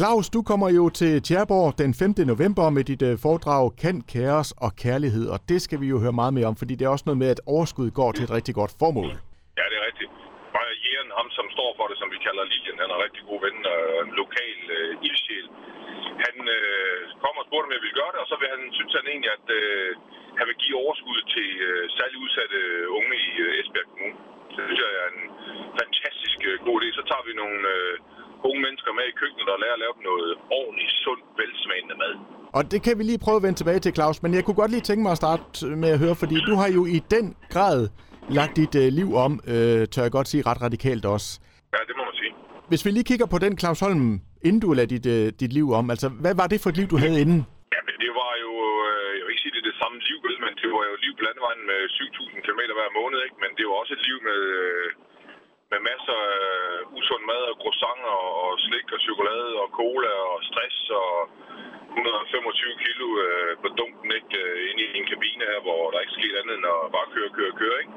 Claus, du kommer jo til Tjerborg den 5. november med dit øh, foredrag Kan Kæres og kærlighed, og det skal vi jo høre meget mere om, fordi det er også noget med, at overskud går til et rigtig godt formål. Ja, det er rigtigt. Bare Jæren, ham som står for det, som vi kalder Lilian, han er en rigtig god ven og en lokal øh, ildsjæl. Han øh, kommer og spurgte, om jeg ville gøre det, og så vil han, synes han egentlig, at øh, han vil give overskud til øh, særligt udsatte unge i øh, Esbjerg Kommune. Det synes jeg er en fantastisk øh, god idé. Så tager vi nogle øh, unge mennesker med i køkkenet og lærer at lave noget ordentligt, sundt, velsmagende mad. Og det kan vi lige prøve at vende tilbage til, Claus, men jeg kunne godt lige tænke mig at starte med at høre, fordi du har jo i den grad lagt dit øh, liv om, øh, tør jeg godt sige, ret radikalt også. Ja, det må man sige. Hvis vi lige kigger på den, Claus Holm, inden du lagde dit, øh, dit liv om, altså hvad var det for et liv, du havde inden? Ja, men det var jo, øh, jeg vil ikke sige, det er det samme liv, men det var jo et liv på landevejen med 7.000 km hver måned, ikke? Men det var også et liv med, øh, med masser af øh, usund mad og croissanter og slik og chokolade og cola og stress og 125 kilo øh, på dunken, ikke? Øh, inde i en kabine her, hvor der ikke skete andet end at bare køre, køre, køre, ikke?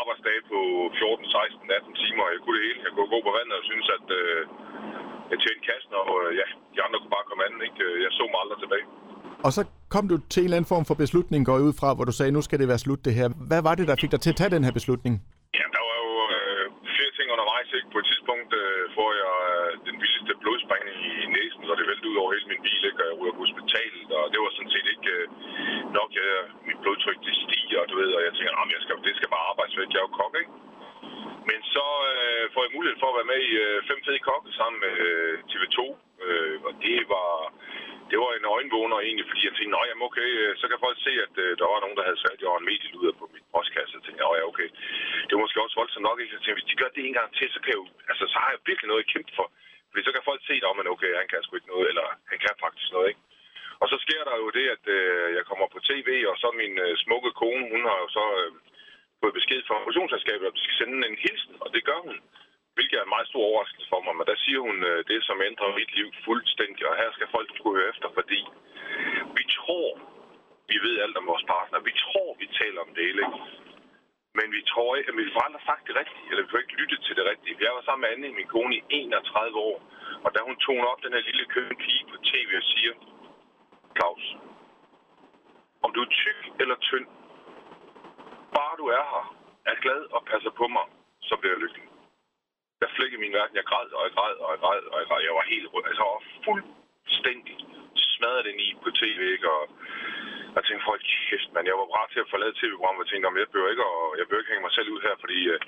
Arbejdsdage på 14, 16, 18 timer, jeg kunne det hele. Jeg kunne gå på vandet og synes, at øh, jeg tjente kassen, og øh, ja, de andre kunne bare komme anden, ikke? Øh, jeg så mig aldrig tilbage. Og så kom du til en eller anden form for beslutning, går ud fra, hvor du sagde, nu skal det være slut det her. Hvad var det, der fik dig til at tage den her beslutning? Ja, der var jo øh, flere ting undervejs. Ikke? På et tidspunkt øh, får jeg øh, den vildeste blodsprængning i næsen, og det væltede ud over hele min bil, ikke? og jeg ryger på hospitalet, og det var sådan set ikke øh, nok. Jeg, mit blodtryk det stiger, du ved, og jeg tænker, at jeg skal, det skal bare arbejde væk. Jeg er jo kok, ikke? Men så øh, får jeg mulighed for at være med i øh, Fem Fede Kokke sammen med øh, TV2, øh, og det var det var en øjenvågner egentlig, fordi jeg tænkte, jamen okay, øh, så kan folk se, at øh, der var nogen, der havde sat jo en medieluder på mit postkasse. Jeg tænkte, ja okay, det var måske også voldsomt nok, ikke? Jeg tænkte, hvis de gør det en gang til, så kan jeg jo, altså så har jeg virkelig noget at kæmpe for. Fordi så kan folk se, at men okay, han kan sgu ikke noget, eller han kan faktisk noget, ikke? Og så sker der jo det, at øh, jeg kommer på tv, og så min øh, smukke kone, hun har jo så øh, fået besked fra produktionsselskabet, at vi skal sende en hilsen, og det gør hun hvilket er en meget stor overraskelse for mig. Men der siger hun øh, det, som ændrer mit liv fuldstændig, og her skal folk kunne høre efter, fordi vi tror, vi ved alt om vores partner. Vi tror, vi taler om det hele, Men vi tror ikke, at vi får aldrig sagt det rigtige, eller vi får ikke lyttet til det rigtige. Jeg var sammen med Anne, min kone, i 31 år, og da hun tog op den her lille køn pige på tv og siger, Claus, om du er tyk eller tynd, bare du er her, er glad og passer på mig, så bliver jeg lykkelig der flækkede min verden. Jeg græd, og jeg græd, og jeg græd, og jeg græd. Jeg var helt rød. Altså, jeg var fuldstændig smadret den i på tv, ikke? Og jeg tænkte, folk kæft, man. Jeg var bare til at forlade tv-programmet og tænkte, om jeg behøver ikke, og jeg behøver ikke hænge mig selv ud her, fordi øh,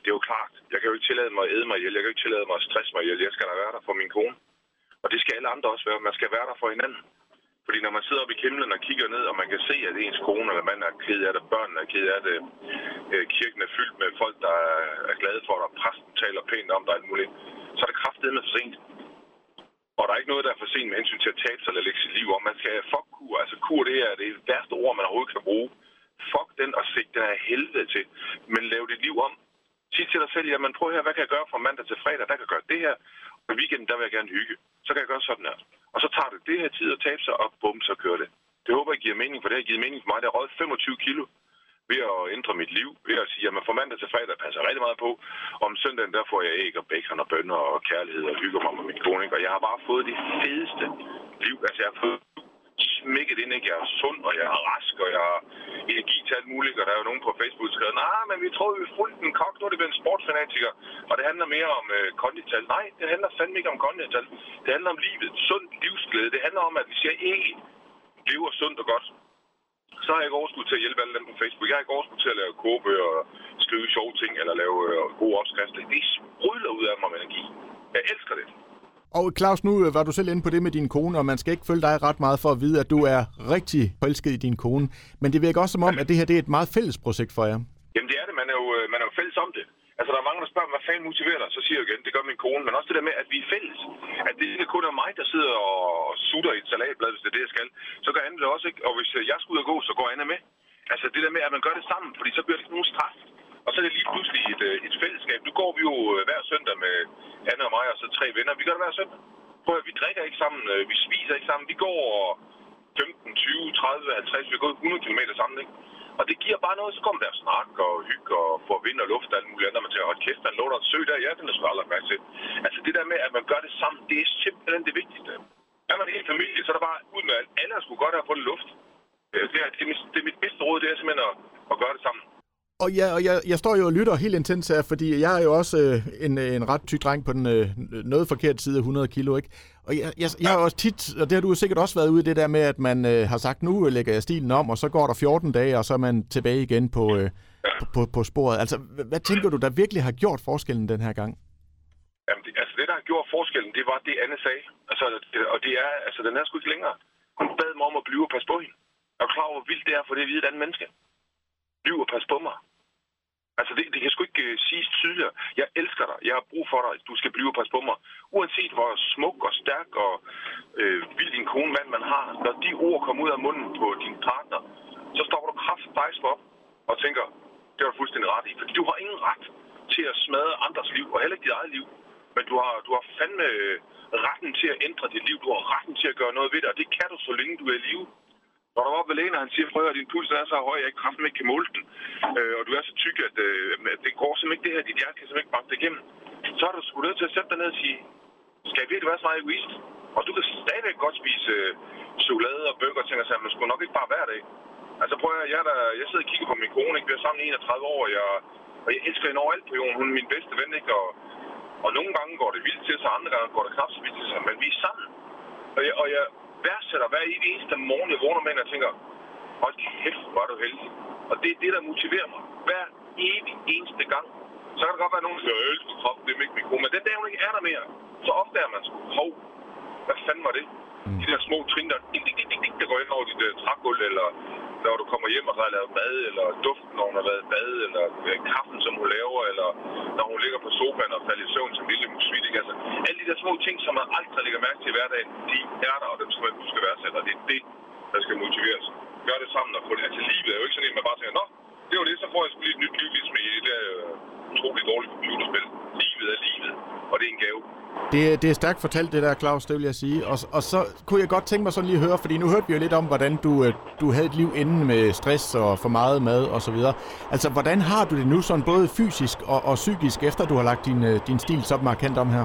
det er jo klart, jeg kan jo ikke tillade mig at æde mig ihjel. Jeg kan jo ikke tillade mig at stresse mig ihjel. Jeg skal da være der for min kone. Og det skal alle andre også være. Man skal være der for hinanden. Fordi når man sidder oppe i himlen og kigger ned, og man kan se, at ens kone eller mand er ked af det, børnene er ked af det, øh, kirken er fyldt med folk, der er glade for dig, præsten taler pænt om dig, alt muligt, så er det kraftedeme for sent. Og der er ikke noget, der er for sent med hensyn til at tabe sig eller lægge sit liv om. Man skal fuck kur. Altså kur, det er det værste ord, man overhovedet kan bruge. Fuck den og sig den er helvede til. Men lav dit liv om. Sig til dig selv, jamen prøv her, hvad kan jeg gøre fra mandag til fredag? Der kan jeg gøre det her. Men weekenden, der vil jeg gerne hygge. Så kan jeg gøre sådan her. Og så tager det det her tid at tabe sig, og bum, så kører det. Det håber jeg giver mening, for det har givet mening for mig. Det har røget 25 kilo ved at ændre mit liv, ved at sige, at man fra mandag til fredag passer rigtig meget på. Om søndagen, der får jeg æg og bacon og bønner og kærlighed og hygger mig med min kone. Og jeg har bare fået det fedeste liv. Altså, jeg har fået smækket ind, ikke? Jeg er sund, og jeg er rask, og jeg har energi til alt muligt. Og der er jo nogen på Facebook, der skriver, nej, men vi tror, vi fuldt en kok, nu er det blevet en sportsfanatiker. Og det handler mere om øh, kondital. Nej, det handler fandme ikke om kondital. Det handler om livet, sund livsglæde. Det handler om, at vi jeg ikke lever sundt og godt. Så har jeg ikke overskud til at hjælpe alle dem på Facebook. Jeg har ikke overskud til at lave kogebøger og skrive sjove ting eller lave øh, gode opskrifter. Det sprudler ud af mig med energi. Jeg elsker det. Og Claus, nu var du selv inde på det med din kone, og man skal ikke følge dig ret meget for at vide, at du er rigtig forelsket i din kone. Men det virker også som om, at det her det er et meget fælles projekt for jer. Jamen det er det. Man er jo, øh, man er jo fælles om det. Altså, der er mange, der spørger, hvad fanden motiverer dig? Så siger jeg igen, det gør min kone. Men også det der med, at vi er fælles. At det ikke kun er mig, der sidder og sutter i et salatblad, hvis det er det, jeg skal. Så gør Anne det også, ikke? Og hvis øh, jeg skal ud og gå, så går Anne med. Altså, det der med, at man gør det sammen, fordi så bliver det ikke nogen straf. Og så er det lige pludselig et, øh, et fællesskab. Nu går vi jo øh, hver søndag med Anne og mig og så tre venner. Vi gør det hver søndag. Prøv at vi drikker ikke sammen, øh, vi spiser ikke sammen. Vi går 15, 20, 30, 50, vi har gået 100 km sammen, ikke? Og det giver bare noget, så kommer der snak og hygge og få vind og luft og alt muligt andet. Man tænker, hold kæft, man lå der en sø der. Ja, den er sgu aldrig mærke til. Altså det der med, at man gør det sammen, det er simpelthen det vigtigste. Er man helt familie, så er der bare ud med alt. Alle skulle godt have fået luft. Det er, det, er, det er mit bedste råd, det er simpelthen at, at gøre det sammen. Og, ja, og jeg, jeg står jo og lytter helt intens her, fordi jeg er jo også øh, en, øh, en ret tyk dreng på den øh, noget forkerte side af 100 kilo, ikke? Og jeg, jeg, jeg har også tit, og det har du sikkert også været ude i det der med, at man øh, har sagt, nu lægger jeg stilen om, og så går der 14 dage, og så er man tilbage igen på, øh, på, på, på sporet. Altså, hvad, hvad tænker du, der virkelig har gjort forskellen den her gang? Jamen, det, altså det, der har gjort forskellen, det var det, Anne sagde. Altså, det, og det er, altså, den er sgu ikke længere. Hun bad mig om at blive og passe på hende. Jeg er klar over, hvor vildt det er for det hvide et andet menneske. Bliv og pas på mig. Altså, det, det kan sgu ikke øh, siges tydeligere. Jeg elsker dig. Jeg har brug for dig. Du skal blive og passe på mig. Uanset hvor smuk og stærk og øh, vild din kone mand man har, når de ord kommer ud af munden på din partner, så står du kraftfejst op og tænker, det har du fuldstændig ret i. Fordi du har ingen ret til at smadre andres liv, og heller ikke dit eget liv. Men du har, du har fandme øh, retten til at ændre dit liv. Du har retten til at gøre noget ved det, og det kan du, så længe du er i live. Går du op ved lægen, og han siger, at din puls er så høj, at jeg kraften ikke kan måle den, øh, og du er så tyk, at, øh, at det går simpelthen ikke det her, dit hjerte kan simpelthen ikke banke det igennem, så er du sgu nødt til at sætte dig ned og sige, skal jeg virkelig være så meget egoist? Og du kan stadigvæk godt spise øh, chokolade og bøger og tænker sig, men skulle nok ikke bare hver dag. Altså prøv at jeg, der, jeg sidder og kigger på min kone, ikke? vi er sammen i 31 år, og jeg, og jeg elsker hende overalt på jorden. Hun er min bedste ven, ikke? Og, og nogle gange går det vildt til sig, andre gange går det knap så vildt til sig, men vi er sammen. Og jeg, og jeg værdsætter hver eneste morgen, jeg vågner med, og tænker, hold kæft, hvor er du heldig. Og det er det, der motiverer mig. Hver evig eneste gang. Så kan der godt være nogen, der siger, jeg elsker kroppen, det er ikke min kone. Men den dag, hun ikke er der mere, så opdager man sgu, hov, hvad fanden var det? Mm. De der små trin, der, ding, ding, ding, ding, der går ind over dit uh, trægulv, eller når du kommer hjem og har lavet mad, eller duften, når hun har været bad, eller øh, kaffen, som hun laver, eller når hun ligger på sofaen og falder i søvn som lille musvit. Ikke? Altså, alle de der små ting, som man aldrig lægger mærke til i hverdagen, de er der, og dem skal man huske at værdsætte, og det er det, der skal motiveres. Gør det sammen og få det. til livet er jo ikke sådan at man bare tænker, nå, det var det, så får jeg sgu lige et nyt liv, ligesom i det der uh, utroligt dårlige computerspil. Livet er livet, og det er en gave. Det, det er stærkt fortalt, det der, Claus, det vil jeg sige. Og, og så kunne jeg godt tænke mig sådan lige at høre, fordi nu hørte vi jo lidt om, hvordan du, øh, du havde et liv inden med stress og for meget mad og så videre. Altså, hvordan har du det nu sådan både fysisk og, og psykisk, efter du har lagt din, øh, din stil så markant om her?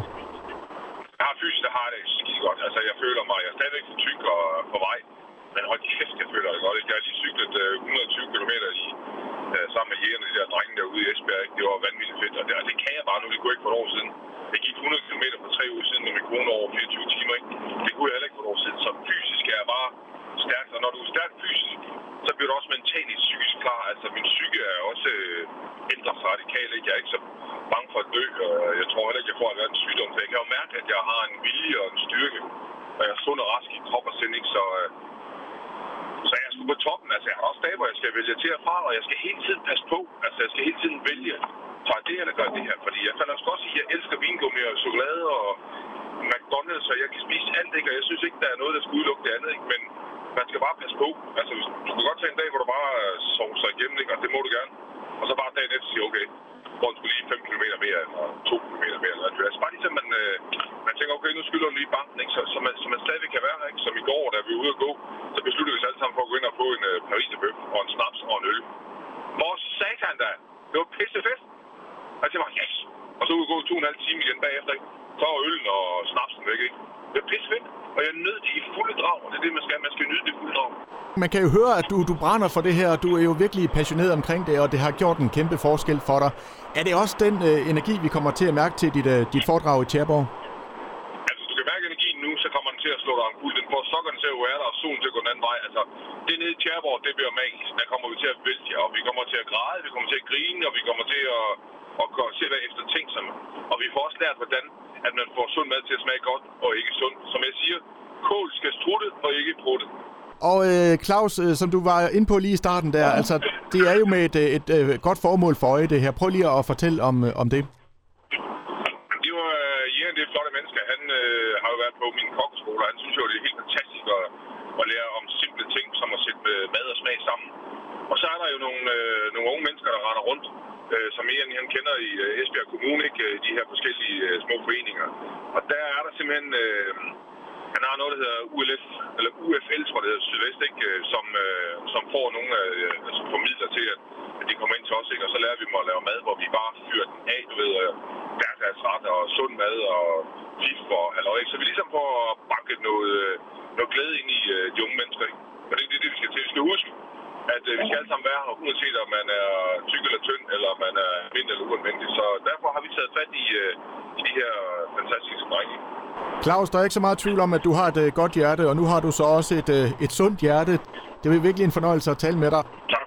Jeg har fysisk, der har det skide godt. Altså, jeg føler mig, jeg er stadigvæk for tyk og øh, på vej. Men hold kæft, jeg føler det godt. Jeg har lige cyklet 120 km i, sammen med jægerne, de der drenge derude i Esbjerg. Ikke? Det var vanvittigt fedt, og det, altså, det kan jeg bare nu. Det kunne jeg ikke for et år siden. Jeg gik 100 km for tre uger siden med min kone over 24 timer. Ikke? Det kunne jeg heller ikke for et år siden. Så fysisk er jeg bare stærk. Og når du er stærk fysisk, så bliver du også mentalt psykisk klar. Altså min psyke er også øh, ændret sig radikalt. Ikke? Jeg er ikke så bange for at dø, og jeg tror heller ikke, jeg får en sygdom. For jeg kan jo mærke, at jeg har en vilje og en styrke, og jeg er sund og rask i krop og sind. Ikke? Så, øh, så jeg er sgu på toppen. Altså, jeg har også dage, hvor jeg skal vælge til og fra, og jeg skal hele tiden passe på. Altså, jeg skal hele tiden vælge tager det eller gør det her. Fordi jeg fandt også sige, at jeg elsker vingummi og chokolade og McDonald's, og jeg kan spise alt, ikke? Og jeg synes ikke, der er noget, der skal udelukke det andet, ikke? Men man skal bare passe på. Altså, du kan godt tage en dag, hvor du bare sover sig igennem, ikke? Og det må du gerne. Og så bare dagen efter sige, okay, får du lige 5 km mere, eller 2 km mere, eller andet. altså, bare lige så man, øh, man tænker, okay, nu skylder du lige banken, ikke? Så, så, man, så man stadigvæk kan være her, ikke? Som i går, da vi var ude at gå, så besluttede vi os at og få en øh, pariserbøf og en snaps og en øl. Hvor satan da! Det var pissefedt! Og jeg tænkte yes! Og så kunne gå to og en halv time igen bagefter, ikke? Så var øllen og snapsen væk, ikke? Det er pissefedt, og jeg nød det i fulde drag, og det er det, man skal. Man skal nyde det i fulde drag. Man kan jo høre, at du, du brænder for det her, og du er jo virkelig passioneret omkring det, og det har gjort en kæmpe forskel for dig. Er det også den øh, energi, vi kommer til at mærke til dit, øh, dit foredrag i Tjerborg? Altså, du kan mærke energien nu, så kommer den til at slå dig omkuld. Den får være der, og solen til at gå den anden vej. Altså, det nede i Tjerborg, det bliver magisk. Der kommer vi til at vælte og vi kommer til at græde, vi kommer til at grine, og vi kommer til at, at se hvad efter ting, som, og vi får også lært, hvordan at man får sund mad til at smage godt, og ikke sund. Som jeg siger, kål skal strutte, og ikke prutte. Og øh, Claus, øh, som du var inde på lige i starten der, altså det er jo med et, øh, et, et, et godt formål for øje det her. Prøv lige at fortælle om, øh, om det. Det var Jens, det flotte mennesker. Han øh, har jo været på min kokkeskole, og han synes jo, det er helt fantastisk at, at lære om simple ting, som at sætte øh, mad og smag sammen. Og så er der jo nogle, øh, nogle unge mennesker, der render rundt, øh, som Ian han kender i øh, Esbjerg Kommune, ikke? Øh, de her forskellige øh, små foreninger. Og der er der simpelthen... Øh, han har noget, der hedder ULF, eller UFL, tror det hedder Sydvest, ikke? Øh, som, øh, som får nogle øh, altså formidler til, at, at de kommer ind til os, ikke? og så lærer vi dem at lave mad, hvor vi bare fyrer den af, du ved, hverdagsret og sund mad og fif og halløj, så vi ligesom får at banke noget, noget glæde ind i de unge mennesker, ikke? Og det er det, vi skal til. Vi skal huske, at øh, vi skal alle sammen være her, uanset om man er tyk eller tynd, eller man er vind eller uanvendig. Så derfor har vi taget fat i, øh, i de her fantastiske drenge. Claus, der er ikke så meget tvivl om, at du har et øh, godt hjerte, og nu har du så også et, øh, et sundt hjerte. Det er virkelig en fornøjelse at tale med dig. Tak